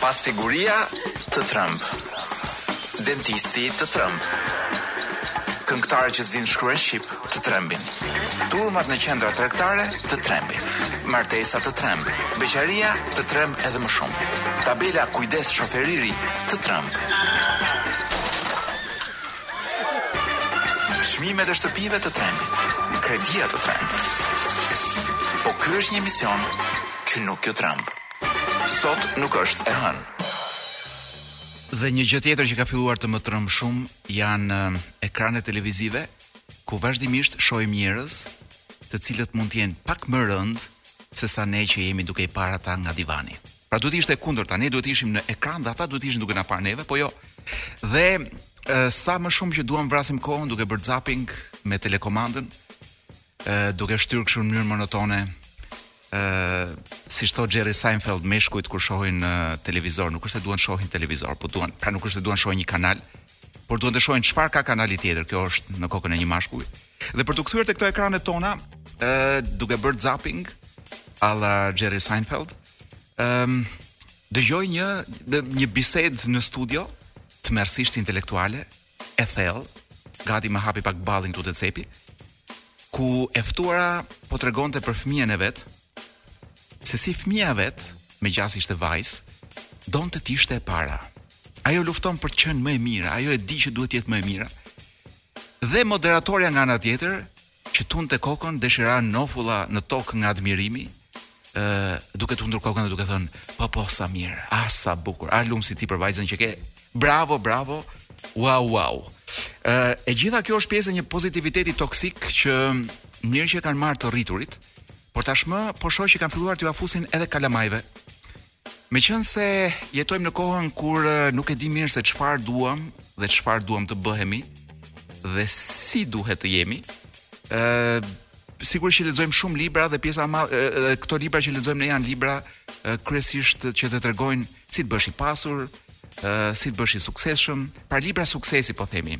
Pasiguria të tremb, dentisti të tremb, këngëtarët që s'dinë të shkruajnë shqip të trembin, turmat në qendrat tregtare të trembin, martesa të tremb, beqaria të tremb edhe më shumë. Tabela kujdes shofer i ri të tremb. Çmimet e shtëpive të trembin, kredia të tremb. Po ky është një emision që nuk ju tremb. Sot nuk është e hënë. Dhe një gjë tjetër që ka filluar të më tremb shumë janë eh, ekranet televizive ku vazhdimisht shohim njerëz të cilët mund të jenë pak më rëndë sesa ne që jemi duke i parë ata nga divani. Pra duhet të ishte e kundërta, ne duhet të ishim në ekran dhe ata duhet të ishin duke na parë neve, po jo. Dhe e, sa më shumë që duam të vrasim kohën duke bërë zapping me telekomandën, e, duke shtyrë kështu në mënyrë monotone, ë si thotë Jerry Seinfeld meshkujt kur shohin televizor, nuk është se duan të shohin televizor, po duan, pra nuk është se duan të shohin një kanal, por duan të shohin çfarë ka kanali tjetër, kjo është në kokën e një mashkulli. Dhe për t'u kthyer te këto ekranet tona, ë duke bërë zapping, alla Jerry Seinfeld, Ëm um, dëgjoj një një bisedë në studio, tmerrësisht intelektuale, e thellë, gati më hapi pak ballin këtu te cepi, ku e ftuara po tregonte për fëmijën e vet, se si fëmija i vet, me gjasë ishte vajzë, donte të ishte e para. Ajo lufton për të qenë më e mira, ajo e di që duhet të jetë më e mira. Dhe moderatorja nga ana tjetër, që tunte kokën, desh i ra nofulla në tokë nga admirimi, ë duke tundur kokën dhe duke thënë, "Po po sa mirë, ah sa bukur, ah lum si ti për vajzën që ke. Bravo, bravo. Wow, wow." Ë e gjitha kjo është pjesë e një pozitiviteti toksik që mirë që e kanë marrë të rriturit, por tashmë po shoh që kanë filluar t'ua fusin edhe kalamajve. Meqenëse jetojmë në kohën kur nuk e di mirë se çfarë duam dhe çfarë duam të bëhemi dhe si duhet të jemi, ë sigurisht që lexojmë shumë libra dhe pjesa ma këto libra që lexojmë ne janë libra kryesisht që të tregojnë si të bëhesh i pasur, ë si të bëhesh i suksesshëm, pra libra suksesi po themi.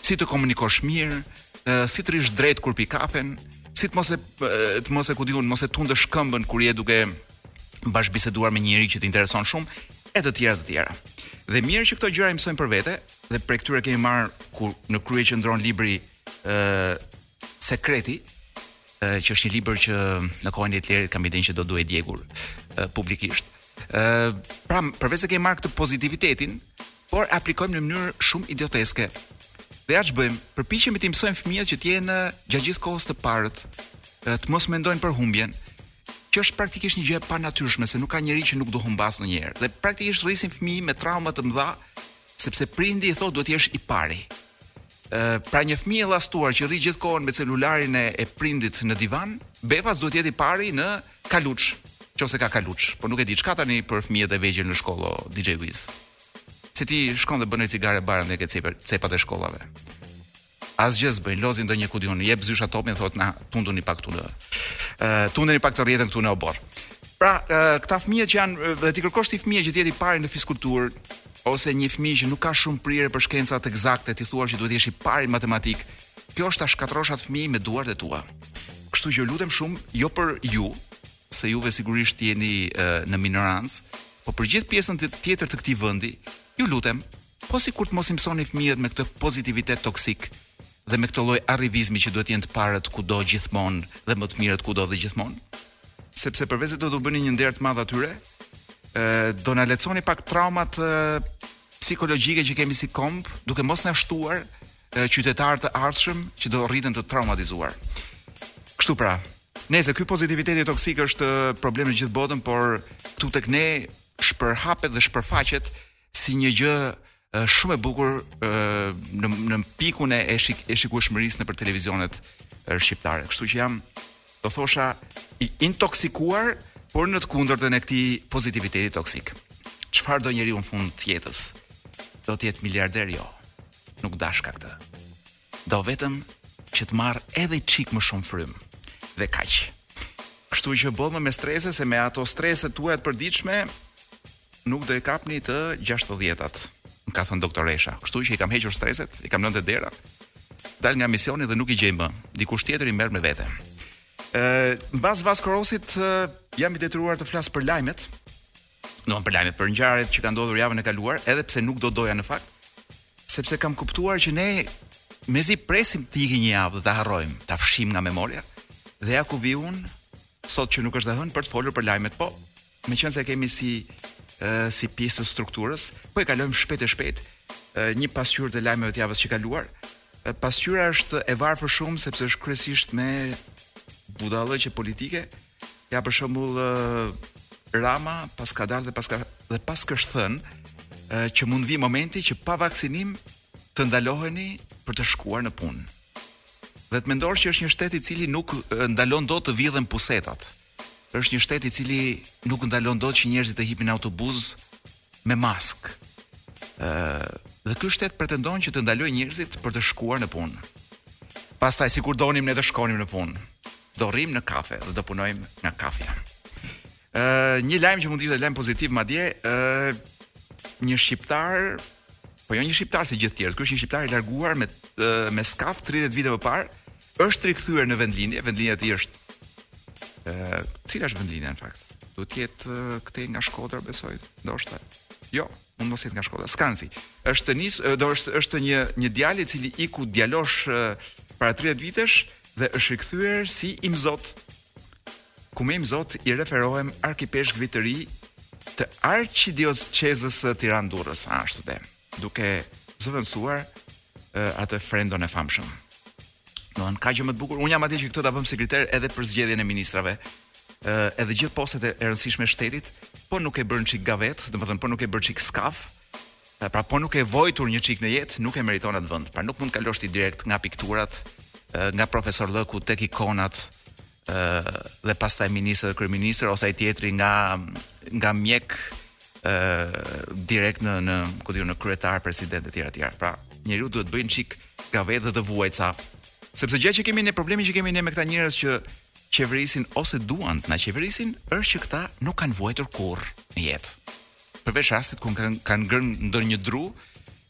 si të komunikosh mirë, si të rrish drejt kur pi kafen, si të mos e të mos e ku di unë, mos e tundesh këmbën kur je duke bashkëbiseduar me një njeri që të intereson shumë e të tjera të tjera. Dhe mirë që këto gjëra i mësojmë për vete dhe prej këtyre kemi marrë ku në krye qëndron libri ë Sekreti, ë që është një libër që në kohën e Hitlerit kam idenë që do duhej djegur ë publikisht. Ë pra përveç se kemi marrë këtë pozitivitetin, por e aplikojmë në mënyrë shumë idioteske. Dhe ja ç'bëjmë, përpiqemi të mësojmë fëmijët që të jenë gjatë gjithë kohës të parët, të mos mendojnë për humbjen, që është praktikisht një gjë e panatyrshme se nuk ka njerëz që nuk do humbas ndonjëherë. Dhe praktikisht rrisim fëmijë me trauma të mëdha sepse prindi i thotë duhet të jesh i pari. Ë pra një fëmijë i llastuar që rri gjithë kohën me celularin e, e prindit në divan, befas duhet të jetë i pari në Kaluç, nëse ka kaluç, po nuk e di ç'ka tani për fëmijët e vegjël në shkollë o DJ Wiz. Se ti shkon dhe bën një cigare e barën dhe te cepat, cepat e shkollave. Asgjë s'bëjnë, lozin ndonjë kudion, jep zysha topin thotë na tunduni pak këtu në. Ë tundeni pak të tretën këtu në oborr. Pra, ë, këta fëmijët që janë dhe t'i kërkosh një fëmije që të jetë i pari në fiskulturë ose një fëmijë që nuk ka shumë prirje për shkencat eksakte, t'i thuash që duhet të jesh i pari në matematikë. Kjo është ta shkatërrosh atë fëmijë me duart e tua. Kështu që ju lutem shumë, jo për ju, se juve sigurisht jeni uh, në minorancë, po për gjithë pjesën tjetër të këtij vendi, ju lutem, po sikur të mos i mësoni fëmijët me këtë pozitivitet toksik dhe me këtë lloj arrivizmi që duhet të jenë të parët kudo gjithmonë dhe më të mirët kudo dhe gjithmonë, sepse përveç se do t'u bëni një nder të madh atyre, ë do na lehtësoni pak traumat psikologjike që kemi si komb, duke mos na shtuar qytetarë të ardhshëm që do rriten të traumatizuar. Kështu pra, nëse ky pozitiviteti toksik është problem në gjithë botën, por këtu tek ne shpërhapet dhe shpërfaqet si një gjë shumë e bukur në në pikun e shik, e shikueshmërisë nëpër televizionet shqiptare. Kështu që jam do thosha i intoksikuar, por në të kundërtën e këtij pozitiviteti toksik. Çfarë do njeriu në fund të jetës? Do të jetë miliarder jo. Nuk dashka këtë. Do vetëm që të marrë edhe çik më shumë frymë. Dhe kaq. Kështu që boll më me strese se me ato strese tuaja të përditshme nuk do e kapni të 60-at. Më ka thënë doktoresha. Kështu që i kam hequr streset, i kam lënë te dera. Dal nga emisioni dhe nuk i gjej më. Dikush tjetër i merr me vete. Ë, mbas Vasco Rossit jam i detyruar të flas për lajmet. Domethënë për lajme për ngjarjet që kanë ndodhur javën e kaluar, edhe pse nuk do doja në fakt, sepse kam kuptuar që ne mezi presim të ikë një javë dhe ta harrojmë, ta fshim nga memoria. Dhe ja ku vij unë sot që nuk e shtuna për të folur për lajmet, po meqense e kemi si e, si pjesë të strukturës, po e kalojmë shpejt e shpejt një pasqyrë të lajmeve të javës së kaluar. Pasqyra është e varfër shumë sepse është kryesisht me budallëqe politike, Ja për shembull Rama paska dalë dhe paska dhe paska thënë që mund të vijë momenti që pa vaksinim të ndaloheni për të shkuar në punë. Dhe të mendosh që është një shtet i cili nuk ndalon dot të vidhen pusetat. Është një shtet i cili nuk ndalon dot që njerëzit të hipin në autobus me maskë. Ë dhe ky shtet pretendon që të ndalojë njerëzit për të shkuar në punë. Pastaj sikur donim ne të shkonim në punë, do rrim në kafe dhe do punojmë nga kafja. Ë një lajm që mund të ishte lajm pozitiv madje, ë një shqiptar po jo një shqiptar si gjithë tjerët, ky është një shqiptar i larguar me me skaf 30 vite më parë, Është rikthyer në vendlindje, vendlindja e tij është ë cila është vendlindja në fakt? Duhet të jetë këtej nga Shkodra besoj, ndoshta. Jo, mund mos jetë nga Shkodra, s'ka rëndësi. Është nis, do është është një një djalë i cili iku djalosh para 30 vitesh dhe është rikthyer si imzot. Ku me imzot i referohem arkipeshkvit të ri të arqidioqezës së Tiranë-Durrës, ashtu dhe. duke zëvendësuar atë Frendon e famshëm. Do të ka gjë më të bukur. Unë jam atje që këtë ta vëmë si kriter edhe për zgjedhjen e ministrave. Ë edhe gjithë postet e rëndësishme të shtetit, po nuk ke bërë një çik gavetë, domethënë po nuk ke bërë çik skaf. Pra po nuk ke vuajtur një çik në jetë, nuk e meriton atë vend. Pra nuk mund të kalosh ti direkt nga pikturat, nga profesorllëku tek ikonat, dhe pastaj ministër dhe kryeministër ose ai tjetri nga nga mjek ë direkt në në ku di unë kryetar president etj etj. Pra, njeriu duhet të bëjë një çik gavetë dhe të vuajë ca. Sepse gjëja që kemi ne problemi që kemi ne me këta njerëz që qeverisin ose duan të na qeverisin është që këta nuk kanë vuajtur kurrë në jetë. përveç rastit kur kanë kanë ngrënë ndonjë dru,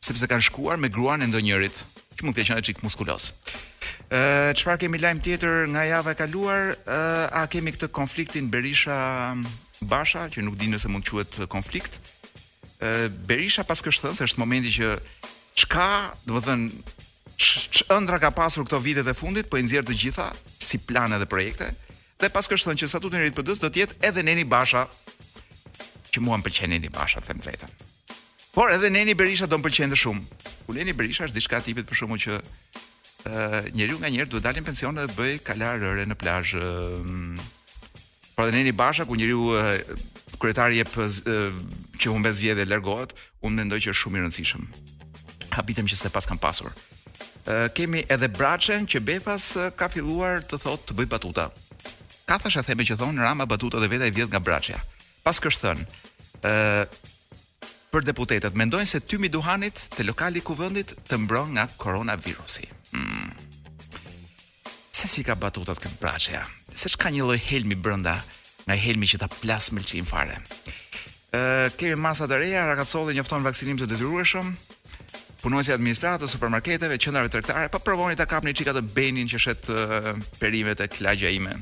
sepse kanë shkuar me gruan e ndonjërit, që mund të ketë qenë edhe çik muskuloz. Ë çfarë kemi lajm tjetër nga java e kaluar? Ë a kemi këtë konfliktin Berisha Basha që nuk di nëse mund të quhet konflikt. Ë Berisha paskësh thënë se është momenti që çka, domethënë ç- ç'ëndra ka pasur këto vitet e fundit, po i nxjerr të gjitha si plane dhe projekte. Dhe paskësh thënë që statutin e ri të PD-së do të jetë edhe Neni Basha, që mua më pëlqen Neni Basha, them të drejtën. Por edhe Neni Berisha do më pëlqente shumë. Ku Neni Berisha është diçka e tipit për shkakun që ë njeriu nganjëherë duhet të dali në pension dhe bëjë kala rëre në plazh. Por edhe Neni Basha ku njeriu kryetari jep që humbet zgjedhje largohet, unë mendoj që është shumë i rëndësishëm. Habitem që s'e paskan pasur. Kemi edhe Braçen që befas ka filluar të thotë të bëjë batuta. Ka thashetheme që thonë Rama batutat e veta i vjedh nga Braçja. Paskësh thënë, ë për deputetët mendojnë se tymi i duhanit te lokali i Kuvendit të mbron nga koronavirusi. Hmm. Se si ka batutat ky Braçeja. Seç ka një lloj helmi brenda, nga helmi që ta plas mëlçin fare. Ë kemi masa të reja, Rakacolli njofton vaksinim të detyrueshëm. Punonjësit e administratës, supermarketeve, qendrave tregtare, pa provoni ta kapni çika të Benin që shet perime te lagja ime.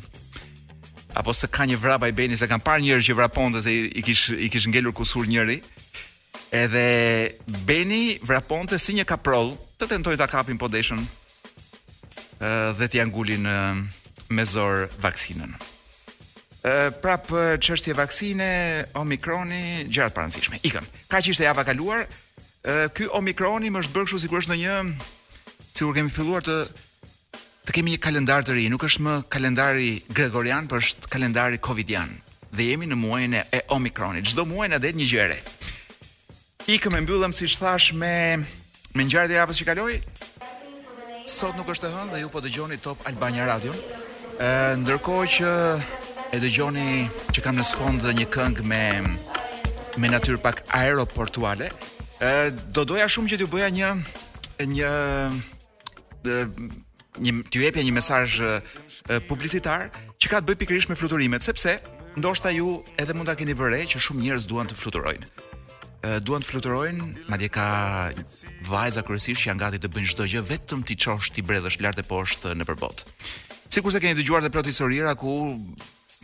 Apo s'e ka një vrap ai Beni se e kam parë njëherë që vraponte se i kish i kish ngelur kusur njëri. Edhe Beni vraponte si një kaproll, të tentojnë ta kapin po deshën dhe t'ia ngulin me zor vaksinën. Prap çështje vaksine, Omikroni, gjëra të parëndësishme. Ikëm. Kaq ishte java e kaluar, ky Omikroni më është bërë kështu sikur është ndonjë sikur kemi filluar të Të kemi një kalendar të ri, nuk është më kalendari gregorian, por është kalendari covidian. Dhe jemi në muajin e, e Omikronit. Çdo muaj na del një gjë e re. Ikëm, e mbyllëm siç thash me me ngjarjet e javës që kaloi. Sot nuk është e hënë dhe ju po dëgjoni Top Albania Radio. Ë ndërkohë që e dëgjoni që kam në sfond një këngë me me natyrë pak aeroportuale, ë do doja shumë që t'ju bëja një një një t'ju jepja një mesazh publicitar që ka të bëjë pikërisht me fluturimet, sepse ndoshta ju edhe mund ta keni vënë re që shumë njerëz duan të fluturojnë. Ë duan të fluturojnë, madje ka vajza kryesisht që janë gati të bëjnë çdo gjë vetëm t'i çosh t'i bredhësh lart e poshtë nëpër botë. Sikurse keni dëgjuar dhe plot historira ku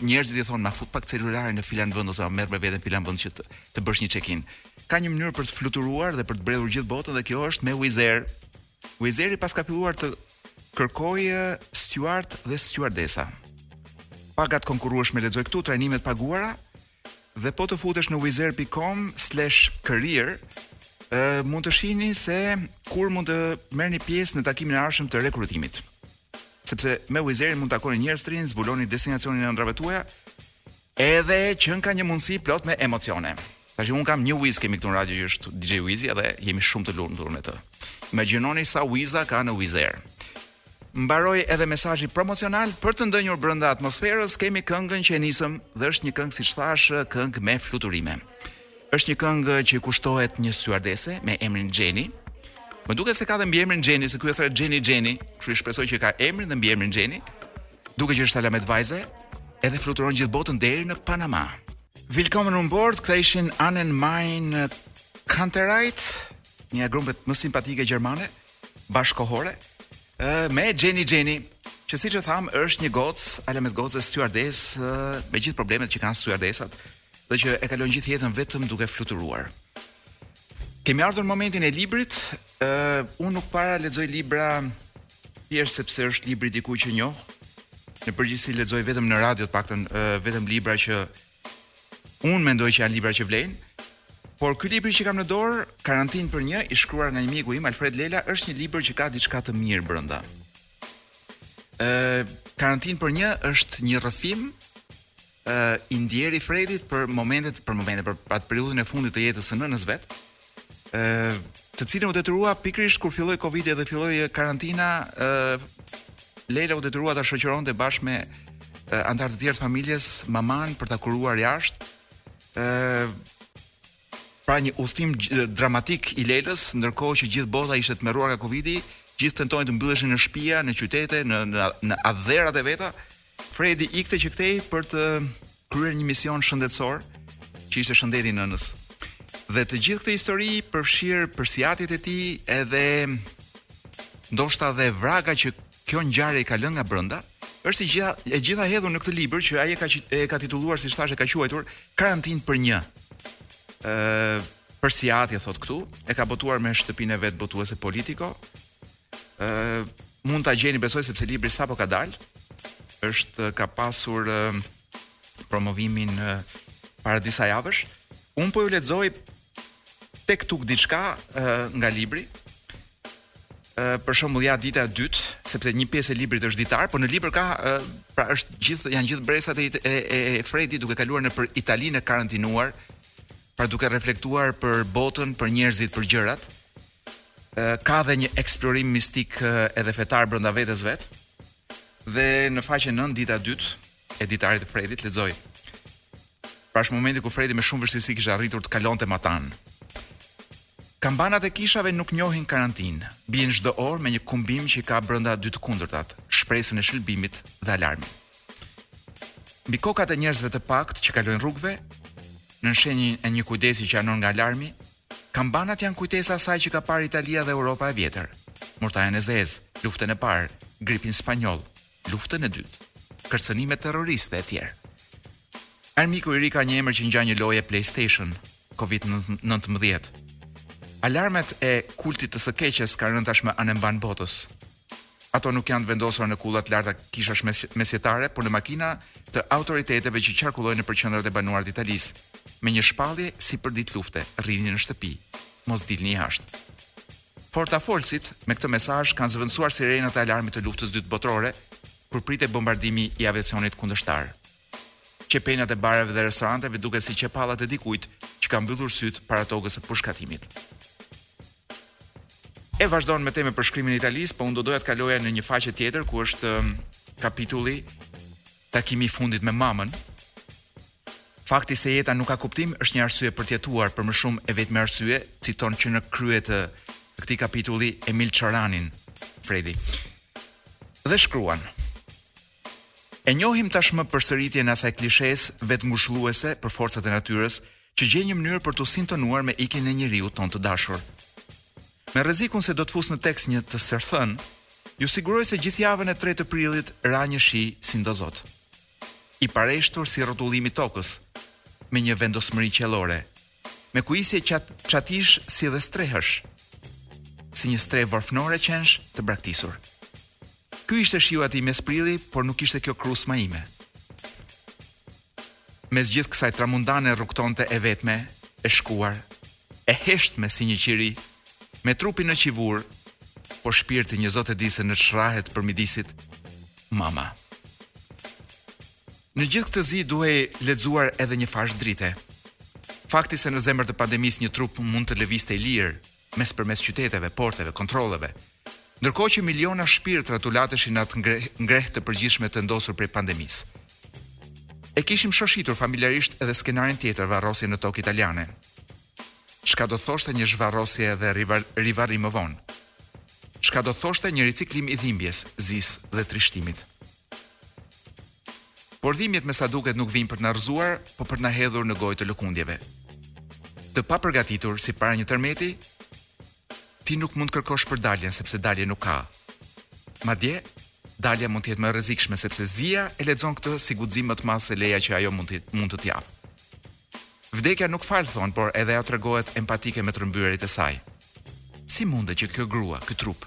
njerëzit i thonë ma fut pak celularin në filan vend ose merre me vete në filan vend që të, të bësh një check-in. Ka një mënyrë për të fluturuar dhe për të bredhur gjithë botën dhe kjo është me Wizz Air. Wizz Airi paska filluar të kërkojë steward dhe stewardesa. Paga të konkurrueshme lexoj këtu trajnime të paguara dhe po të futesh në wizzair.com/career mund të shihni se kur mund të merrni pjesë në takimin e ardhshëm të rekrutimit. Sepse me Wizz Airin mund të takoni njerëz të rinj, zbuloni destinacionin e ëndrrave tuaja, edhe qënka një mundësi plot me emocione. Tashi unë kam një Wiz kemi këtu në radio që është DJ Wizi edhe jemi shumë të lumtur me të. Imagjinoni sa Wiza ka në Wizz Air. Mbaroi edhe mesazhi promocional për të ndënjur brenda atmosferës, kemi këngën që e nisëm dhe është një këngë siç thashë, këngë me fluturime. Është një këngë që i kushtohet një stjuardese me emrin Xheni. Më duket se ka dhe mbiemrin Xheni, se ky e thërret Xheni Xheni, kështu që shpresoj që ka emrin dhe mbiemrin Xheni. Duket që është alamet vajze, edhe fluturon gjithë botën deri në Panama. Willkommen an Bord, këta ishin AnnenMayKantereit, një nga grupet më simpatike gjermane, bashkëkohore, Ë me Jenny Jenny, që siç e thamë është një goc, alamet goce stjuardesë, me gjithë problemet që kanë stjuardesat dhe që e kalon gjithë jetën vetëm duke fluturuar. Kemi ardhur në momentin e librit, ë unë nuk para lexoj libra thjesht sepse është libri i dikujt që njoh. Në përgjithësi lexoj vetëm në radio të paktën vetëm libra që Unë mendoj që janë libra që vlejnë, por ky libër që kam në dorë, Karantinë për një, i shkruar nga një miku im Alfred Lela, është një libër që ka diçka të mirë brenda. Ë, Karantinë për një është një rrëfim ë i ndjerë i Fredit për momentet, për momentet, për atë periudhën e fundit të jetës së nënës së vet, të cilën u detyrua pikërisht kur filloi Covidi dhe filloi karantina, ë Lela u detyrua ta shoqëronte bashkë me anëtarë të tjerë të familjes, maman për ta kuruar jashtë. ë Pra një udhtim dramatik i Lelës, ndërkohë që gjithë bota ishte e tmerruar nga Covidi, gjithë tentonin të mbylleshin në shpia, në qytete, në në në atdhetë e veta. Fredi ikte që këtej për të kryer një mision shëndetësor që ishte shëndeti i nënës. Dhe të gjithë këtë histori përfshirë përsiatjet e tij edhe ndoshta dhe vragat që kjo ngjarje i ka lënë nga brenda, është si gjitha, e gjitha hedhur në këtë libër që ai e ka e ka titulluar siç thashë e ka quajtur Karantinë për një. ë përsiatje thotë këtu, e ka botuar me shtëpinë e vet botuese Politico. Ëh, mund ta gjeni besoj sepse libri sapo ka dalë. Është ka pasur promovimin para disa javësh. Unë po ju lexoj tek tuk diçka nga libri. Ëh, për shembull ja dita e dytë, sepse një pjesë e librit është ditar, por në libër ka pra është gjithë janë gjithë mbresat e e, e Fredit duke kaluar nëpër Italinë e karantinuar, pra duke reflektuar për botën, për njerëzit, për gjërat. ka dhe një eksplorim mistik edhe fetar brenda vetes së vet. Dhe në faqen 9 dita e dytë e ditarit të Fredit lexoj. Pra është momenti ku Fredi me shumë vështirësi kishte arritur të kalonte matanë. Kambanat e kishave nuk njohin karantinë. Bien çdo orë me një kumbim që ka brenda dy të kundërtat, shpresën e shëlbimit dhe alarmin. Mbi kokat e njerëzve të paktë që kalojnë rrugëve, në shenjë e një kujdesi që anon nga alarmi, Kambanat janë kujtesë e asaj që ka parë Italia dhe Europa e vjetër. Murtajën e zezë, luftën e parë, gripin spanjoll, luftën e dytë, kërcënimet terroriste etj. Armiku i ri ka një emër që ngjan një loje PlayStation, Covid-19. Alarmet e kultit të së keqes kanë rënë tashmë anembanë botës. Ato nuk janë të vendosura në kulla të larta kishash mesjetare, por në makina të autoriteteve që qarkullojnë nëpër qendrat e banuara të Italisë, me një shpallje si për ditë lufte, rrini në shtëpi, mos dilni jashtë. Fortafolësit me këtë mesazh kanë zëvendësuar sirenat e alarmit të Luftës së Dytë Botërore, kur pritej bombardimi i aviacionit kundërshtar. Qepenat e bareve dhe restoranteve duken si qepallat e dikujt që ka mbyllur sytë para togës së pushkatimit. E vazhdon me temën për shkrimin e Italisë, po unë do doja të kaloja në një faqe tjetër ku është um, kapitulli takimi i fundit me mamën. Fakti se jeta nuk ka kuptim është një arsye për të jetuar, për më shumë e vetme arsye, citon që në krye të këtij kapitulli Emil Çoranin, Fredi. Dhe shkruan: E njohim tashmë përsëritjen e asaj klishesë vetëngushëlluese për forcat e natyrës, që gjen një mënyrë për t'u sintonuar me ikjen e njeriut tonë të dashur. Me rrezikun se do të fus në tekst një të stërthënë, ju siguroj se gjithë javën e tretë të prillit ra një shi si ndo Zot. I pareshtur si rrotullimi i tokës, me një vendosmëri qiellore, me kuisje çat, çatish si dhe strehësh, si një strehë vorfnore qensh të braktisur. Ky ishte shiu i atij mesprilli, por nuk ishte kjo krusma ime. Mes gjithë kësaj tramundane rrugtonte e vetme, e shkuar, e heshtme si një qiri, me trupin në qivur, por shpirti një zot e di se në ç'rehat përmidisit, mama. Në gjithë këtë zi duhej lexuar edhe një fashë drite. Fakti se në zemër të pandemisë një trup mund të lëviste i lirë, mespërmes qyteteve, porteve, kontrolleve, Ndërkohë që miliona shpirtra tulateshin atë grevë të përgjithshme të vendosur prej pandemisë. E kishim shoshitur familjarisht edhe skenarin tjetër varrosje në tokë italiane. Çka do të thoshte një zhvarrosje dhe rivarrim më vonë? Çka do të thoshte një riciklim i dhimbjes, zisë dhe trishtimit? Por dhimbjet me sa duket nuk vijnë për të na rrëzuar, por për të na hedhur në gojë të lëkundjeve. Të papërgatitur si para një tërmeti, Ti nuk mund të kërkosh për daljen sepse dalje nuk ka. Madje, dalja mund të jetë më e rrezikshme sepse zia e lexon këtë si guxim më të madh se leja që ajo mund të mund të të japë. Vdekja nuk fal thonë, por edhe ajo tregohet empatike me të rrëmbyerit e saj. Si mundet që kjo grua, ky trup,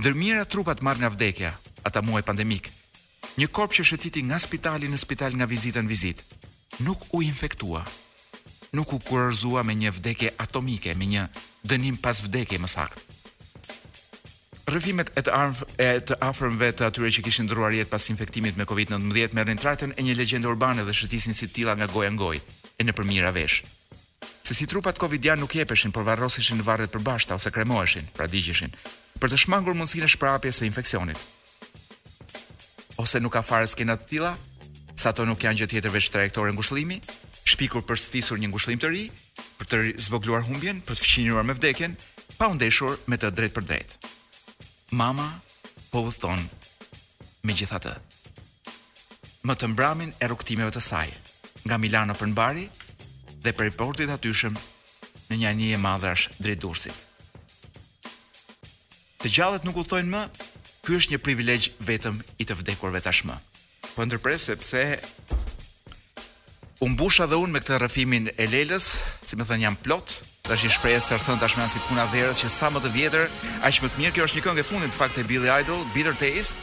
ndër mijëra trupa të marrë nga vdekja, ata muaj pandemik, Një korp që shëtiti nga spitali në spital nga vizita në vizitë, nuk u infektua. Nuk u kurorëzua me një vdekje atomike, me një dënim pas vdekje më saktë. Rrëfimet e të, e të afërmve të atyre që kishin ndërruar jetë pas infektimit me COVID-19 merrnin trajtën e një legjende urbane dhe shëtisin si të tilla nga goja në gojë e nëpër mijëra veshë. Se si trupat kovidianë nuk jepeshin, por varroseshin në varre të përbashkëta ose kremoheshin, pra digjeshin, për të shmangur mundësinë e shpërhapjes së infeksionit. Ose nuk ka fare skena të tilla, se ato nuk janë gjë tjetër veç trajektore ngushëllimi, shpikur për të stisur një ngushëllim të ri, për të zvogëluar humbjen, për të fqinjuar me vdekjen, pa u ndeshur me të drejtpërdrejt. Mama po udhëton megjithatë. më të mbramin e rrugëtimeve të saj, nga Milano për në Bari dhe prej portit atyshëm në një anije mallrash drejt Durrësit. Të gjallët nuk udhëtojnë më, ky është një privilegj vetëm i të vdekurve tashmë. Po ndërpres sepse U mbusha dhe unë me këtë rrëfimin e Lelës, si me thënë jam plot, dhe është një shprehje së thënë tashmë si puna e verës që sa më të vjetër, aq më të mirë. Kjo është një këngë e fundit në fakt e Billy Idol, Bitter Taste.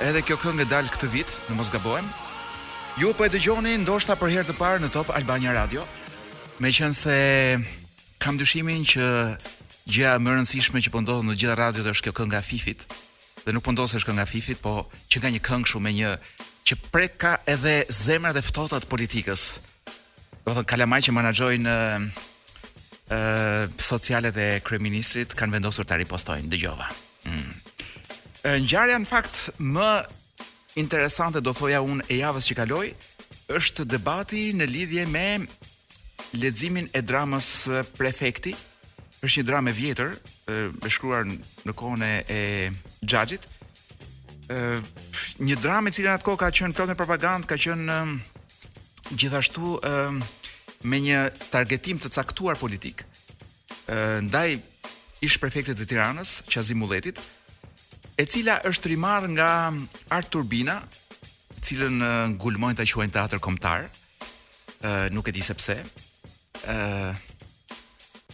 Edhe kjo këngë del këtë vit, në mos gabohem. Ju po e dëgjoni ndoshta për herë të parë në Top Albania Radio. Meqense kam dyshimin që gjëja më e rëndësishme që po ndodh në gjithë radiot është kjo kënga e Fifit. dhe nuk po ndoshesh kënga e Fifit, po që nga një këngë kështu me një që prekka edhe zemrat e ftohta të politikës. Domethënë kalamajt që menaxhojnë ë socialet e kryeministrit kanë vendosur ta ripostojnë, dëgjova. Mm. Ngjarja në fakt më interesante do thoja unë e javës që kaloi është debati në lidhje me leximin e dramës Prefekti. Është një dramë e vjetër, e shkruar në kohën e Xhaxhit. Ë një dramë e cila në atë kohë ka qenë plot me propagandë, ka qenë gjithashtu ë me një targetim të caktuar politik. Ë ndaj ish prefektit të Tiranës, Qazim Mulletit, e cila është rimarrë nga ArTurbina, të cilën ngulmojnë ta quajnë teatër kombëtar. Ë uh, nuk e di se pse. Ë uh,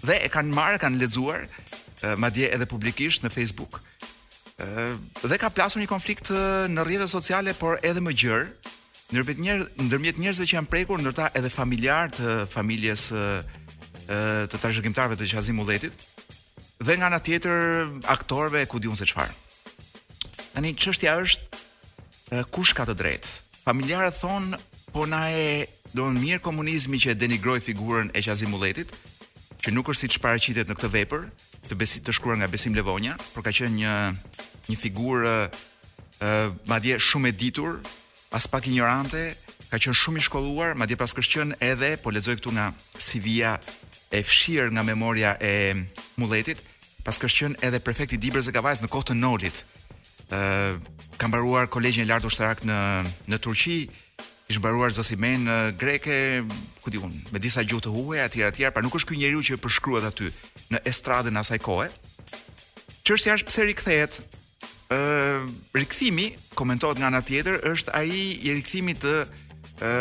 dhe e kanë marrë, kanë lexuar uh, madje edhe publikisht në Facebook. Ë uh, dhe ka plasur një konflikt uh, në rrjetet sociale, por edhe më gjerë ndërmjet njer ndërmjet njerëzve që janë prekur ndër ta edhe familjarë të familjes uh, të trashëgimtarëve të Qazim Mulletit. dhe nga ana tjetër aktorëve e ku di unë se çfarë. Tani çështja është kush ka të drejtë. Familjarët thonë po na e don mirë komunizmi që e denigroi figurën e Qazim Mulletit, që nuk është siç paraqitet në këtë vepër, të Besim të shkruar nga Besim Levonja, por ka qenë një një figurë ë madje shumë e ditur, Aspak injorante, ka qenë shumë i shkolluar, madje paskësh qenë edhe, po lexoj këtu nga CV-ja e fshirë nga memoria e Mulletit, paskësh qenë edhe prefekt i Dibrës, i Kavajës në kohë të Nolit. ë ka mbaruar kolegjin e lartë ushtarak në në Turqi, ish mbaruar Zosimen në greke, ku di unë, me disa gjuhë të huaja etj etj, pra nuk është ky njeriu që përshkruhet aty në estradën e asaj kohe. Çështja është pse rikthehet ë rikthimi komentohet nga ana tjetër është ai i rikthimit të ë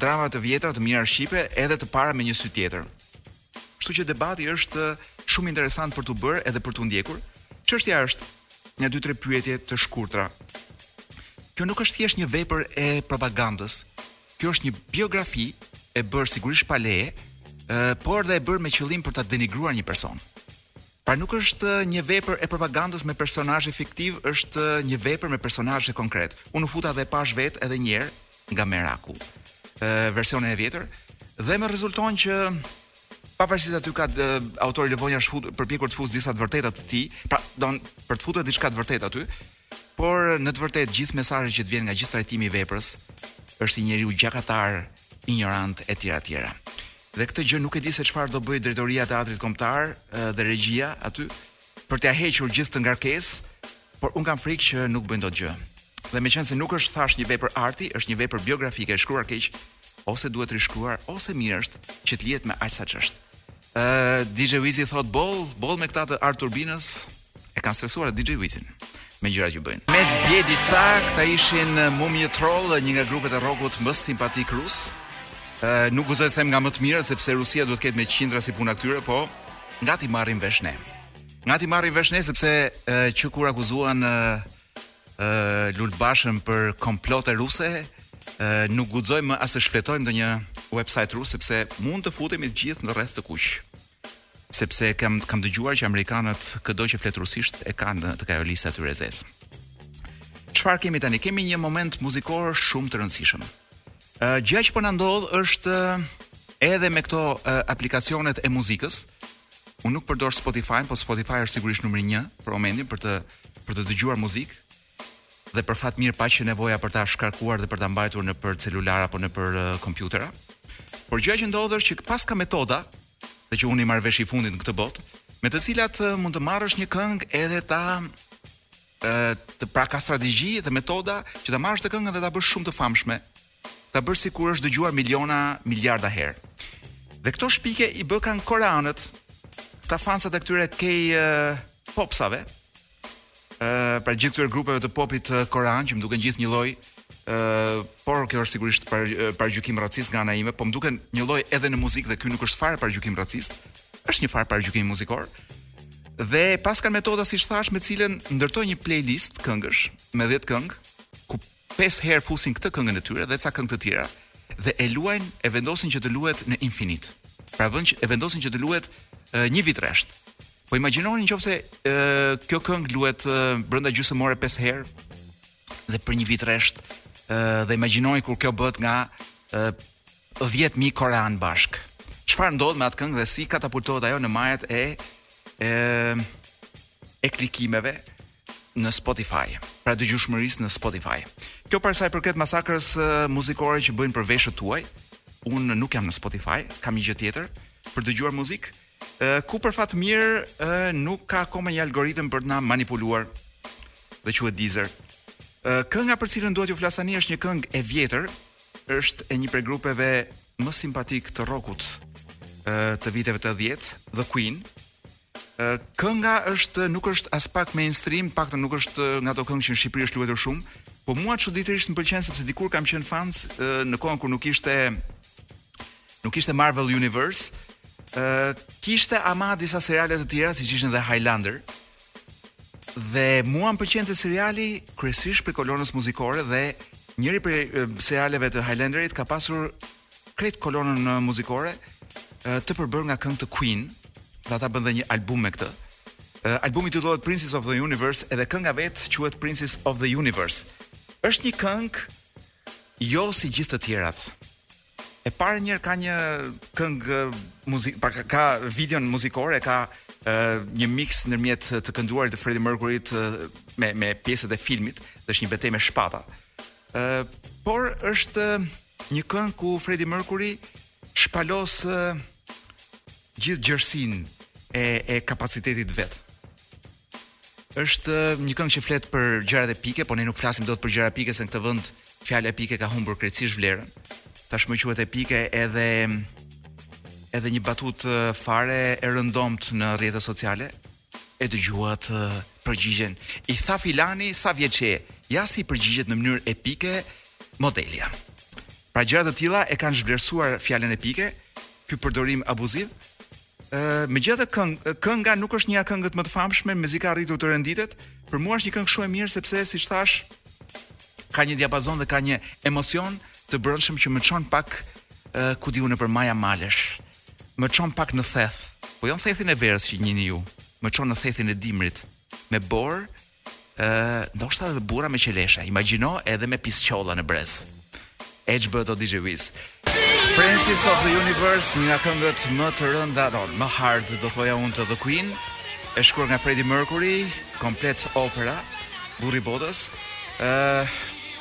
dramave të vjetra të mira shqipe edhe të para me një sy tjetër. Kështu që debati është shumë interesant për tu bërë edhe për tu ndjekur. Çështja është nja dy tre pyetje të shkurtra. Kjo nuk është thjesht një vepër e propagandës. Kjo është një biografi e bërë sigurisht pa leje, ë por dhe e bërë me qëllim për ta denigruar një person. Pra nuk është një vepër e propagandës me personazhe fiktivë, është një vepër me personazhe konkret. Unë u futa dhe e pashë vetë edhe një herë nga meraku, ë versionin e vjetër dhe më rezulton që pavarësisht aty ka dë, autori Levonja është fut, përpjekur të fusë disa të vërteta të tij, pra don për të futur diçka të vërtetë aty, Por në të vërtetë gjithë mesazhi që të vjen nga gjithë trajtimi i veprës është një njeriu gjakatar, injorant etj etj. Dhe këtë gjë nuk e di se çfarë do bëjë drejtoria e teatrit kombëtar dhe regjia aty për t'ia hequr gjithë atë ngarkesë, por un kam frikë që nuk bëjnë dot gjë. Dhe meqenëse nuk është thash një vepër arti, është një vepër biografike e shkruar keq, ose duhet rishkruar, ose mirë është që të lihet me aq sa ç'është. Ë DJ Wizi thot boll, boll me këta të Art Turbinës. E kanë stresuar DJ Wizin me gjëra që bëjnë. Ndërsa, këta ishin uh, Mumiy Troll, uh, një nga grupet e rrokut më simpatik rus. Uh, nuk guxoj të them nga më të mirë, sepse Rusia duhet të ketë me qindra si puna këtyre, po nga t'i marrim vesh ne. Nga t'i marrim vesh ne, sepse uh, që kur akuzuan uh, uh, Lul Bashën për komplote ruse, uh, nuk guxojmë as të shfletojmë ndonjë website rus, sepse mund të futemi të gjithë në rreth të kuq. Sepse kam kam dëgjuar që amerikanët këdo që flet rusisht e kanë te kjo lista e tyre e zezë. Çfarë kemi tani? Kemi një moment muzikor shumë të rëndësishëm. Ë uh, gjë që po na ndodh është edhe me këto uh, aplikacionet e muzikës. Unë nuk përdor Spotify, po Spotify është sigurisht numri 1 për momentin për të për të dëgjuar muzikë. Dhe për fat mirë pa qenë nevoja për ta shkarkuar dhe për ta mbajtur nëpër celular apo nëpër kompjutera. Por gjëja që ndodh është që paska metoda, dhe që unë i marr vesh i fundit në këtë botë, me të cilat mund të marrësh një këngë edhe ta të pra ka strategji dhe metoda që ta marrësh atë këngën dhe ta bësh shumë të famshme, ta bësh sikur është dëgjuar miliona, miliarda herë. Dhe këto shpikje i bëkan koreanët, këta fansat e këtyre K-popsave, Ëh, pra gjithë këtyre grupeve të popit korean që më duken gjithë njëlloj, ëh, por kjo është sigurisht par paragjykim racist nga ana ime, po më duken njëlloj edhe në muzikë dhe ky nuk është fare paragjykim racist. Është një farë paragjykim muzikor. Dhe paskan metoda siç thashë me cilën ndërtoj një playlist këngësh me 10 këngë ku Pesë herë fusin këtë këngën e tyre dhe ca këngë të tjera dhe e luajnë e vendosin që të luhet në infinit. Pra vënë e vendosin që të luhet një vit rresht. Po imagjinoni në qoftë se kjo këngë luhet brenda gjysmë ore pesë herë dhe për një vit rresht dhe imagjinoni kur kjo bëhet nga 10000 koreanë bashkë. Çfarë ndodh me atë këngë dhe si katapultohet ajo në majat e e e klikimeve në Spotify, pra dëgjueshmërisë në Spotify. Kjo për sa i përket masakrës muzikore që bëjnë për veshët tuaj, unë nuk jam në Spotify, kam një gjë tjetër për të dëgjuar muzikë, ku për fat mirë nuk ka akoma një algoritëm për të na manipuluar dhe quhet Deezer. Kënga për cilën do t'ju flas tani është një këngë e vjetër, është e një prej grupeve më simpatike të rockut të viteve 80, The Queen, Kënga është nuk është aspak mainstream, të paktën nuk është nga ato këngë që në Shqipëri është luajtur shumë, po mua çuditërisht më pëlqen sepse dikur kam qenë fans në kohën kur nuk ishte nuk ishte Marvel Universe, ë kishte ama disa seriale të tjera siç ishin edhe Highlander. Dhe mua më pëlqente seriali kryesisht prej kolonës muzikore dhe njëri prej serialeve të Highlanderit ka pasur krejt kolonën uh, muzikore uh, të përbërë nga këngë të Queen, dhe ata bënë dhe një album me këtë. Uh, albumi titullohet Princes of the Universe edhe kënga vetë quhet Princes of the Universe. Është një këngë jo si gjithë të tjerat. E parë një ka një këngë muzik, pra ka, ka videon muzikore, ka uh, një mix ndërmjet të kënduarit të Freddie Mercuryt, me me pjesët e filmit, dhe është një betejë me shpata. Uh, por është uh, Një këngë ku Freddie Mercury shpalos gjithë gjerësinë e e kapacitetit të vet. Është një këngë që flet për gjërat epike, po ne nuk flasim dot për gjëra epike se në këtë vend fjala epike ka humbur krejtësisht vlerën. Tashmë quhet epike edhe edhe një batutë fare e rëndomtë në rrjetet sociale, E dëgjuat përgjigjen. I tha filani sa vjeç je. Ja si përgjigjet në mënyrë epike modelja. Pra gjëra të tilla e kanë zhvlerësuar fjalën epike, ky përdorim abuziv. Ë, megjithatë këngë, kënga nuk është një nga këngët më të famshme, mezi ka arritur të renditet. Për mua është një këngë shumë e mirë sepse siç thashë ka një diapazon dhe ka një emocion të brendshëm që më çon pak ku di unë nëpër maja malesh. më çon pak në Theth, po jo në Thethin e verës që njini ju, më çon në Thethin e dimrit, me borë, ë, ndoshta edhe burra me qelesha, imagjino edhe me pisqolla në brez. Edge Bird of DJ Wiz. Princess of the Universe, një nga këngët më të rënda, do, më hard, do thoja unë të The Queen, e shkruar nga Freddie Mercury, komplet opera, burri i botës, ë,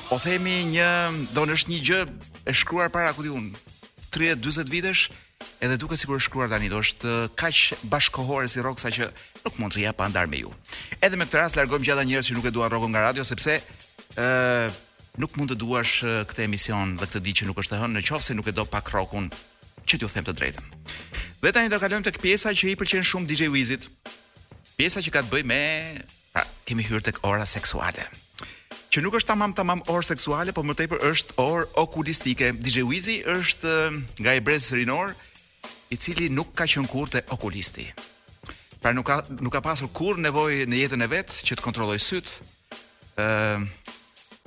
po themi një, domethënë është një gjë e shkruar para, ku di unë, 30-40 vitesh, edhe duket sikur është shkruar tani, domethënë është kaq bashkëkohore si rok saqë nuk mund të jap pa e ndarë me ju. Edhe me këtë rast largojmë gjithë ata njerëz që nuk e duan rokun nga radio sepse ë uh, nuk mund të duash këtë emision dhe këtë ditë që nuk është e hënë në qoftë se nuk e do pak rokun, që t'ju them të drejtën. Dhe tani do kalojmë tek pjesa që i pëlqen shumë DJ Wizit. Pjesa që ka të bëjë me Pra, kemi hyrë tek ora seksuale. Që nuk është tamam tamam orë seksuale, por më tepër është orë okulistike. DJ Wizi është eh, nga ai brez rinor, i cili nuk ka qenë kurrë te okulisti. Pra nuk ka nuk ka pasur kurrë nevojë në jetën e vet që të kontrollojë sytë. ë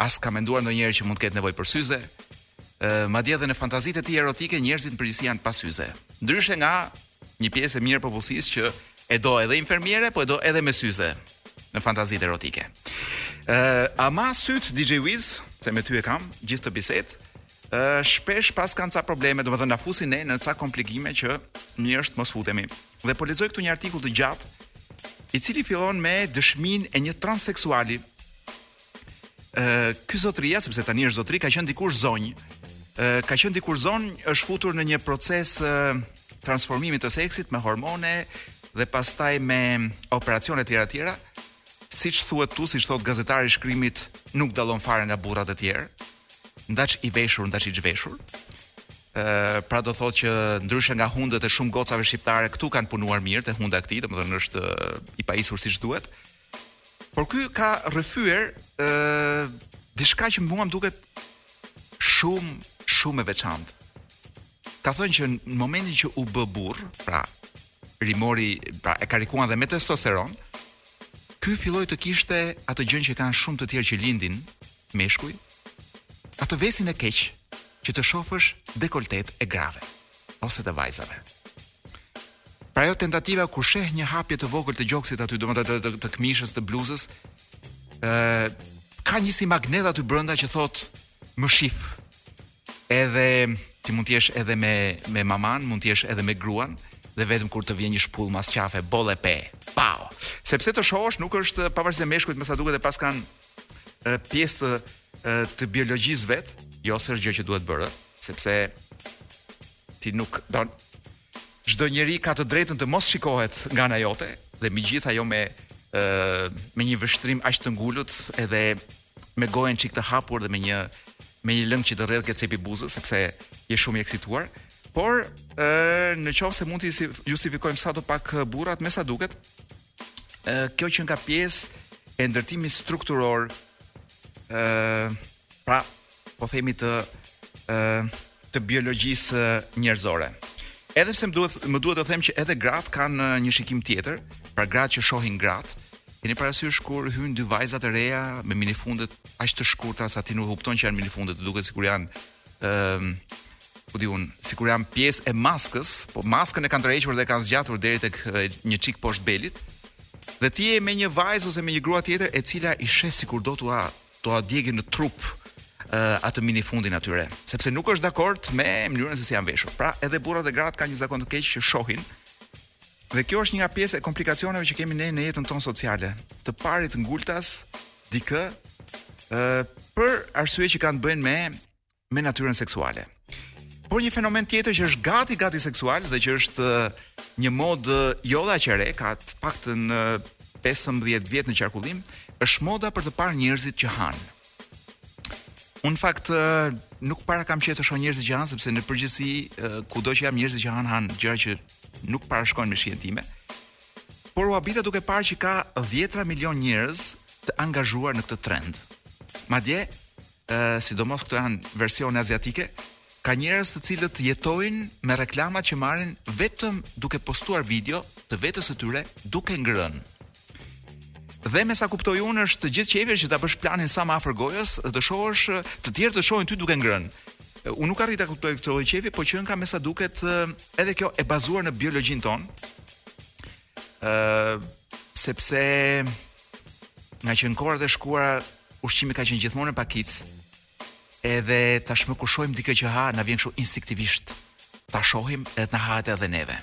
as ka menduar ndonjëherë që mund të ketë nevojë për syze. madje edhe në fantazitë e tij erotike njerëzit në përgjithësi janë pa syze. Ndryshe nga një pjesë e mirë e popullsisë që e do edhe infermiere, po e do edhe me syze në fantazitë erotike. Ë, ama sytë DJ Wiz, se me ty e kam gjithë këtë bisedë, ë shpesh paskan ca probleme, domethënë na fusin ne në ca komplikime që mirë është mos futemi. Dhe po lexoj këtu një artikull të gjatë i cili fillon me dëshminë e një transseksuali Ë ky zotëria, sepse tani është zotëri, ka qenë dikur zonjë. Ë ka qenë dikur zonjë, është futur në një proces transformimit të seksit me hormone dhe pastaj me operacione të tjera të tjera. Siç thuhet këtu, siç thotë gazetari i shkrimit, nuk dallon fare nga burrat e tjerë. Ndaç i veshur, ndaç i çveshur. Ë pra do thotë që ndryshe nga hundët e shumë gocave shqiptare këtu kanë punuar mirë te hunda e këtij, domethënë është i pajisur siç duhet. Por ky ka rrëfyer ë diçka që mua më duket shumë shumë e veçantë. Ka thënë që në momentin që u bë burrë, pra rimori, pra e karikuan dhe me testosteron, ky filloi të kishte atë gjënë që kanë shumë të tjerë që lindin meshkuj, atë vesin e keq që të shofësh dekoltetë e grave ose të vajzave. Pra ajo tentativa kur sheh një hapje të vogël të gjoksit aty, domethënë të, të, të, të këmishës, të bluzës, ë ka një si magnet aty brenda që thotë më shif. Edhe ti mund të jesh edhe me me mamanë, mund të jesh edhe me gruan dhe vetëm kur të vjen një shpullë mas qafe, boll e pe. Pau. Sepse të shohësh nuk është pavarësisht se meshkujt me sa duket e paskan ë, pjesë të ë, të biologjisë së vet, jo se është gjë që duhet bërë, sepse ti nuk don çdo njeri ka të drejtën të mos shikohet nga ana jote dhe me gjithë atë jo me ë me një vështrim aq të ngulët edhe me gojën çik të hapur dhe me një me një lëng që të rrjedh ke cepi buzës sepse je shumë i eksituar. Por ë në qoftë se mund t'i justifikojmë sa do pak burrat me sa duket, kjo qenka pjesë e ndërtimit strukturor ë pra po themi të ë të biologjisë njerëzore. Edhe pse më duhet më duhet të them që edhe gratë kanë një shikim tjetër, pra gratë që shohin gratë, keni parasysh kur hyjnë dy vajza të reja me minifundet aq të shkurtra sa ti nuk e kupton që janë minifundet, duket sikur janë ëm ku di un, sikur janë pjesë e maskës, po maskën e kanë tërhequr dhe kanë zgjatur deri tek një çik poshtë belit. Dhe ti je me një vajzë ose me një grua tjetër e cila i sheh sikur do t'ua t'ua djegin në trup uh, atë minifundin atyre, sepse nuk është dakord me mënyrën se si janë veshur. Pra, edhe burrat dhe gratë kanë një zakon të keq që shohin Dhe kjo është një nga pjesë e komplikacioneve që kemi ne në jetën tonë sociale. Të parit ngultas dikë ë për arsye që kanë të bëjnë me me natyrën seksuale. Por një fenomen tjetër që është gati gati seksual dhe që është një modë jo dhe aq e re, ka të paktën 15 vjet në qarkullim, është moda për të parë njerëzit që han. Unë fakt nuk para kam qejf të shoh njerëzit që han sepse në përgjithësi kudo që jam njerëzit që han han gjëra që nuk para shkojnë me shijen time. Por u habita duke parë që ka dhjetra milion njerëz të angazhuar në këtë trend. Madje, ë, sidomos këto janë versione aziatike, ka njerëz të cilët jetojnë me reklamat që marrin vetëm duke postuar video të vetes së tyre duke ngrënë. Dhe me sa kuptoj unë është gjithë qejfi që ta bësh planin sa më afër gojës dhe të shohësh të tjerë të shohin ty duke ngrënë. Unë nuk arrij ta kuptoj këtë lloj qejfi, po qenka me sa duket edhe kjo e bazuar në biologjinë tonë. ë uh, sepse ngaqë në kohët e shkuara ushqimi ka qenë gjithmonë në pakicë. Edhe tashmë kur shohim dikë që ha, na vjen kështu instinktivisht ta shohim edhe të na hahet edhe neve.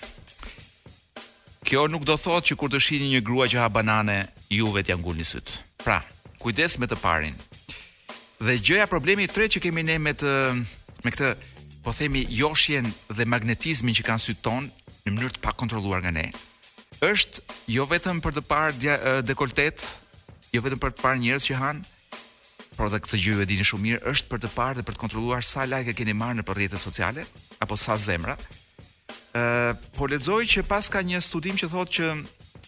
Kjo nuk do thotë që kur të shihni një grua që ha banane, juve t'ja ngulni sytë. Pra, kujdes me të parin. Dhe gjëja problemi i tretë që kemi ne me të me këtë po themi joshjen dhe magnetizmin që kanë sytë tanë në mënyrë të pakontrolluar nga ne. Është jo vetëm për të parë dekoltet, jo vetëm për të parë njerëz që han, por dhe këtë gjë ju e dini shumë mirë, është për të parë dhe për të kontrolluar sa like-e keni marrë në rrjetet sociale apo sa zemra. po lexoj që paska një studim që thotë që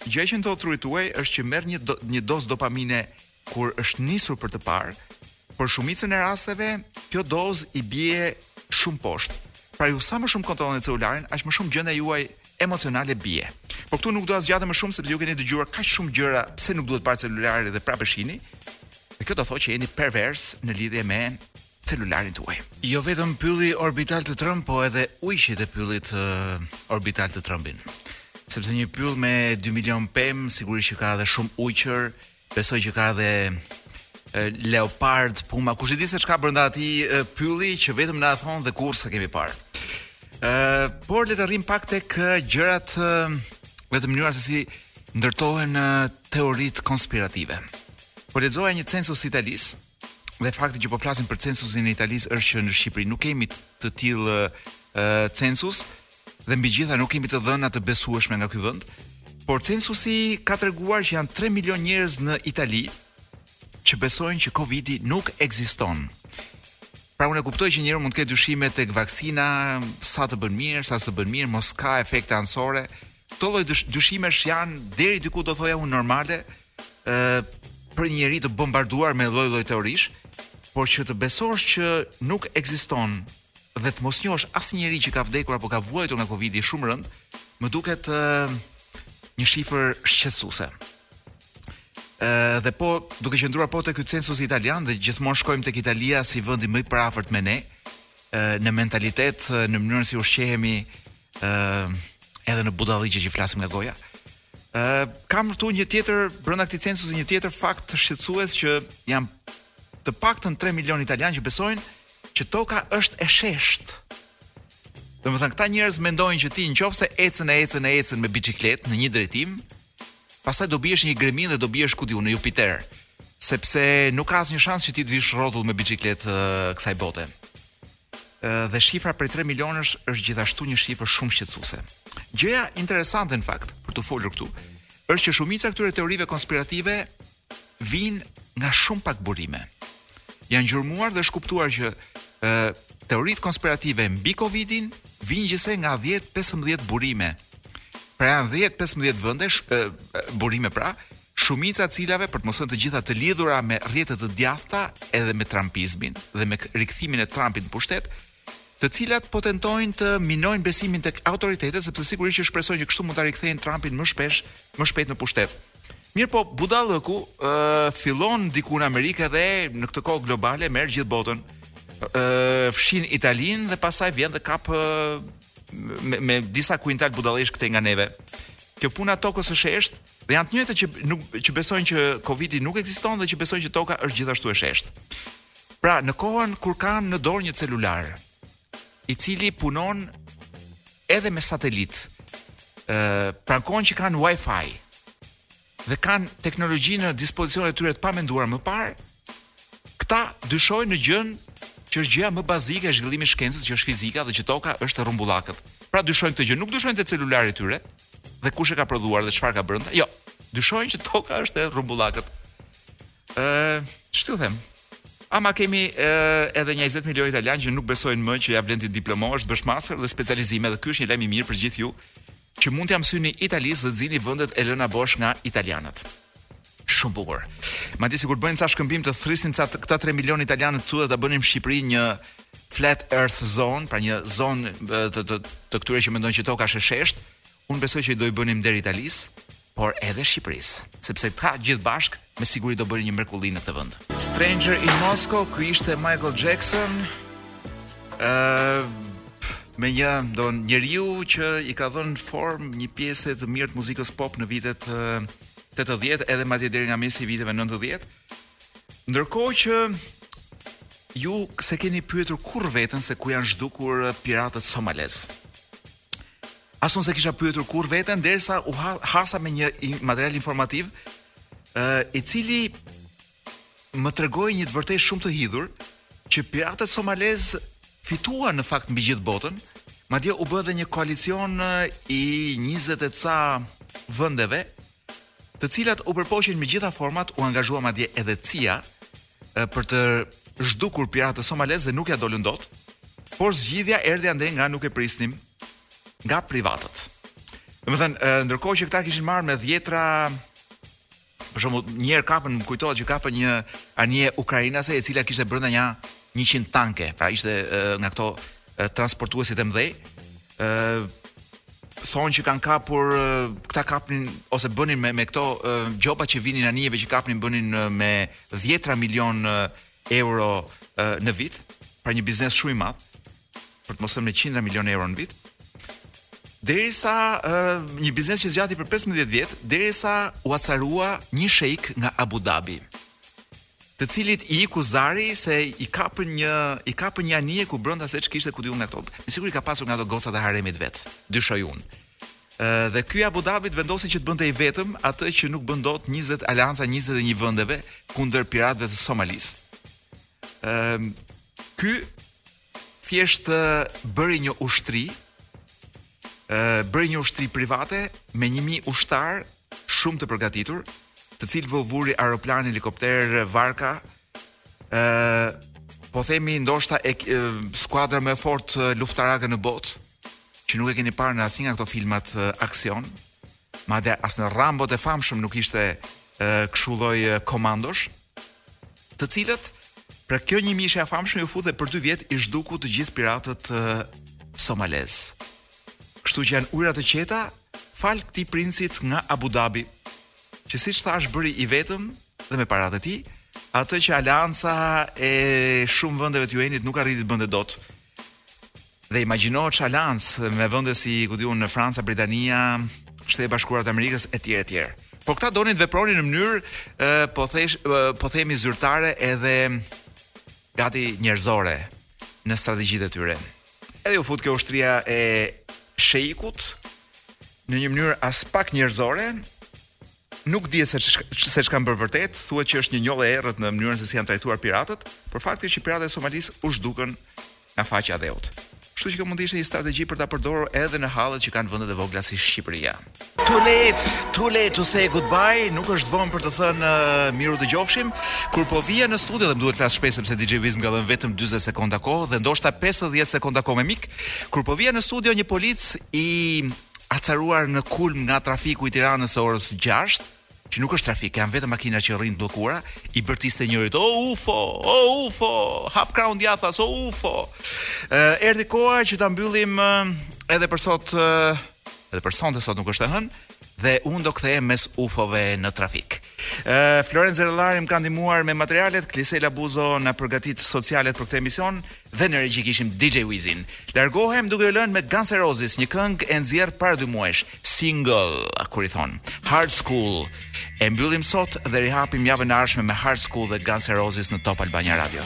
gjëja që ndodh trurit tuaj është që merr një do, një dozë dopamine kur është nisur për të parë. Por shumicën e rasteve, kjo dozë i bie shumë poshtë. Pra ju sa më shumë kontrolloni celularin, aq më shumë gjendja juaj emocionale bie. Po këtu nuk do zgjatem më shumë sepse ju keni dëgjuar kaq shumë gjëra pse nuk duhet parë celulari dhe prapë e shihni. Dhe kjo do thotë që jeni pervers në lidhje me celularin tuaj. Jo vetëm pylli orbital të trëmbë, po edhe ujqit e pyllit orbital të trëmbin. Sepse një pyll me 2 milion pemë, sigurisht që ka edhe shumë ujqër, besoj që ka edhe leopard, puma, kush e di se ç'ka brenda atij pylli që vetëm na thon dhe kurrë s'e kemi parë. Ë, por le të rrim pak tek gjërat dhe te mënyra se si ndërtohen teoritë konspirative. Po lexoja një census Italisë, Dhe fakti që po flasim për censusin e Italisë është që në Shqipëri nuk kemi të tillë uh, census dhe mbi të gjitha nuk kemi të dhëna të besueshme nga ky vend. Por censusi ka treguar që janë 3 milion njerëz në Itali që besojnë që Covidi nuk ekziston. Pra unë e kuptoj që njeriu mund të ketë dyshime tek vaksina, sa të bën mirë, sa s'të bën mirë, mos ka efekte anësore. Këto lloj dyshimesh janë deri diku do thoja unë normale, ë për një njeri të bombarduar me lloj-lloj teorish, por që të besosh që nuk ekziston dhe të mos njohësh asnjë njeri që ka vdekur apo ka vuajtur nga Covidi shumë rëndë, më duket ë një shifër shqetësuese. Ë dhe po duke qëndruar po te ky census italian dhe gjithmonë shkojmë tek Italia si vendi më i përafërt me ne, ë në mentalitet, në mënyrën si ushqehemi, ë edhe në budallëqe që flasim nga goja. Ë kam këtu një tjetër brenda këtij censusi një tjetër fakt shqetësues që janë të paktën 3 milion italianë që besojnë që toka është e sheshtë. Domethënë këta njerëz mendojnë që ti në qoftë se ecën e ecën e ecën me biçikletë në një drejtim, pastaj do biesh në greminë dhe do biesh ku di unë në Jupiter, sepse nuk ka asnjë shans që ti të vish rrotull me biçikletë kësaj bote. dhe shifra prej 3 milionësh është gjithashtu një shifër shumë shqetësuese. Gjëja interesante në fakt për t'u folur këtu është që shumica e këtyre teorive konspirative vijnë nga shumë pak burime. Janë gjurmuar dhe është kuptuar që e, teoritë konspirative mbi Covidin vijnë gjithsej nga 10-15 burime. Pra janë 10-15 vende e, burime pra, shumica e cilave, për të mos thënë të gjitha, të lidhura me rrjete të djathta edhe me trumpizmin dhe me rikthimin e Trumpit në pushtet, të cilat po tentojnë të minojnë besimin tek autoritetet sepse sigurisht që shpresojnë që kështu mund ta rikthejnë Trumpin më shpesh, më shpejt në pushtet. Mirëpo, budallëku ë uh, fillon diku në Amerikë dhe në këtë kohë globale merr gjithë botën. ë uh, fshin Italinë dhe pastaj vjen dhe kap uh, me, me disa kuintal budallesh këtej nga neve. Kjo puna tokës së sheshtë, Dhe janë të njëjtët që nuk që besojnë që Covidi nuk ekziston dhe që besojnë që toka është gjithashtu e sheshtë. Pra, në kohën kur kanë në dorë një celular, i cili punon edhe me satelit, ë pra në kohën që kanë Wi-Fi dhe kanë teknologjinë në dispozicionin e tyre të pamenduar më parë, Këta dyshojnë në gjënë që është gjëja më bazike e zhvillimit të shkencës që është fizika dhe që toka është e rrumbullakët. Pra dyshojnë këtë gjë, nuk dyshojnë te celulari i tyre dhe kush e ka prodhuar dhe çfarë ka brenda. Jo, dyshojnë që toka është e rrumbullakët. Ë, ç'të them? Ama kemi e, edhe nja 20 milionë italianë që nuk besojnë më që ja vlen të diplomohesh, të bësh master dhe specializime dhe ky është një lajm i mirë për gjithë ju që mund t'ja mësyni Italisë dhe t'zini vendet e lëna bosh nga italianët. Shumë bukur. Madje sikur bënim ca shkëmbim të thrisnim ca këta 3 milionë italianë të ta bënim Shqipërinë një flat earth zone, pra një zonë të të, të, të këtyre që mendojnë që toka është e sheshtë, unë besoj që i do i bënim nder Italisë, por edhe Shqipërisë, sepse këta gjithë bashkë me siguri do bëjnë një mrekulli në këtë vend. Stranger in Moscow, ky ishte Michael Jackson, ë uh, me një zë, njeriu që i ka dhënë formë një pjese të mirë të muzikës pop në vitet uh, tetëdhjetë edhe madje deri nga mesi i viteve nëntëdhjetë. Ndërkohë që ju s'e keni pyetur kurrë veten se ku janë zhdukur piratët somalez. As unë s'e kisha pyetur kurrë veten derisa u hasa me një material informativ, ë i cili më tregoi një të vërtetë shumë të hidhur që piratët somalez fituan në fakt mbi gjithë botën, madje u bë edhe një koalicion i 20 e ca vendeve, të cilat u përpoqën me gjitha format, u angazhua madje edhe CIA për të zhdukur piratët somalez dhe nuk ja dolën dot. Por zgjidhja erdhi andej nga nuk e prisnim nga privatët. Domethënë, ndërkohë që këta kishin marrë me dhjetra Për shembull, një herë kapën, më kujtohet që kapën një anije ukrainase e cila kishte brenda nja 100 tanke, pra ishte nga këto transportuesit e mëdhej. ë thonë që kanë kapur këta kapnin ose bënin me me këto gjobat që i vinin anijeve që kapnin bënin me dhjetra milion euro në vit, pra një biznes shumë i madh. për të mos thënë me qindra milionë euro në vit, derisa uh, një biznes që zgjati për 15 vjet, derisa u acarua një sheik nga Abu Dhabi të cilit i iku zari se i kapën një i kapën një anije ku brenda se ç'kishte ku di unë nga këto. Me siguri ka pasur nga ato gocat e haremit të vet, dyshoj unë. Ë dhe ky Abu Dhabi vendosi që të bënte i vetëm atë që nuk bënë dot 20 aleanca 21 vendeve kundër piratëve të Somalisë. Ëm um, ky thjesht bëri një ushtri, ë bëri një ushtri private me 1000 ushtarë shumë të përgatitur, të cilëve u vuri aeroplanë, helikopterë, varka, ë po themi ndoshta e, e skuadra më e fortë luftarake në botë që nuk e keni parë në asnjë nga këto filmat aksion, Madje as në Rambot e famshëm nuk ishte kështu lloj komandosh, të cilët pra kjo njëmijëshe e famshme iu fut dhe për dy vjet i zhduku të gjithë piratët somalezë. Kështu që janë ujëra të qeta falë këtij princit nga Abu Dhabi, që siç thashë bëri i vetëm dhe me paratë e tij, atë që aleanca e shumë vendeve të UN-it nuk arriti të bënte dot. Dhe imagjino ç'aleancë me vende si, ku di unë, Franca, Britania, Shtetet e Bashkuara të Amerikës etj etj. Po këta donin të vepronin në mënyrë, po thesh, po themi zyrtare edhe gati njerëzore në strategjitë e tyre. Edhe iu fut kjo ushtria e sheikut në një mënyrë aspak njerëzore, Nuk dihet se se ç'kanë bërë vërtet, thuhet që është një njollë e errët në mënyrën se si janë trajtuar piratët, por fakti është që piratët e Somalisë u zhdukën nga faqja e dheut. Kështu që kjo mund të ishte një strategji për ta përdorur edhe në hallet që kanë vendet e vogla si Shqipëria. Too late, too late to say goodbye, nuk është vonë për të thënë uh, mirudëgjofshim. Kur po vija në studio dhe më duhet të flas shpejt sepse DJ Wiz më ka dhënë vetëm 40 sekonda kohë dhe ndoshta 50 sekonda kohë me mik. Kur po vija në studio një polic i acaruar në kulm nga trafiku i Tiranës së orës 6, që nuk është trafik, janë vetëm makina që rrinë të bllokuara, i bërtiste njërit, o ufo, o ufo, hap krahun djathas, o ufo. Erdhi koha që ta mbyllim edhe për sot, edhe për sonte sot nuk është e hënë, dhe unë do kthehem mes ufove në trafik. Ë Florenc Zerellari më ka ndihmuar me materialet, Klisela Buzo na përgatit socialet për këtë emision. dhe në regji kishim DJ Wizin. Largohem duke ju lënë me Guns N' Roses, një këngë e nxjerrë para dy muajsh, single, kur i thonë Hard School. E mbyllim sot dhe rihapim javën e ardhshme me Hard School dhe Guns N' Roses në Top Albania Radio.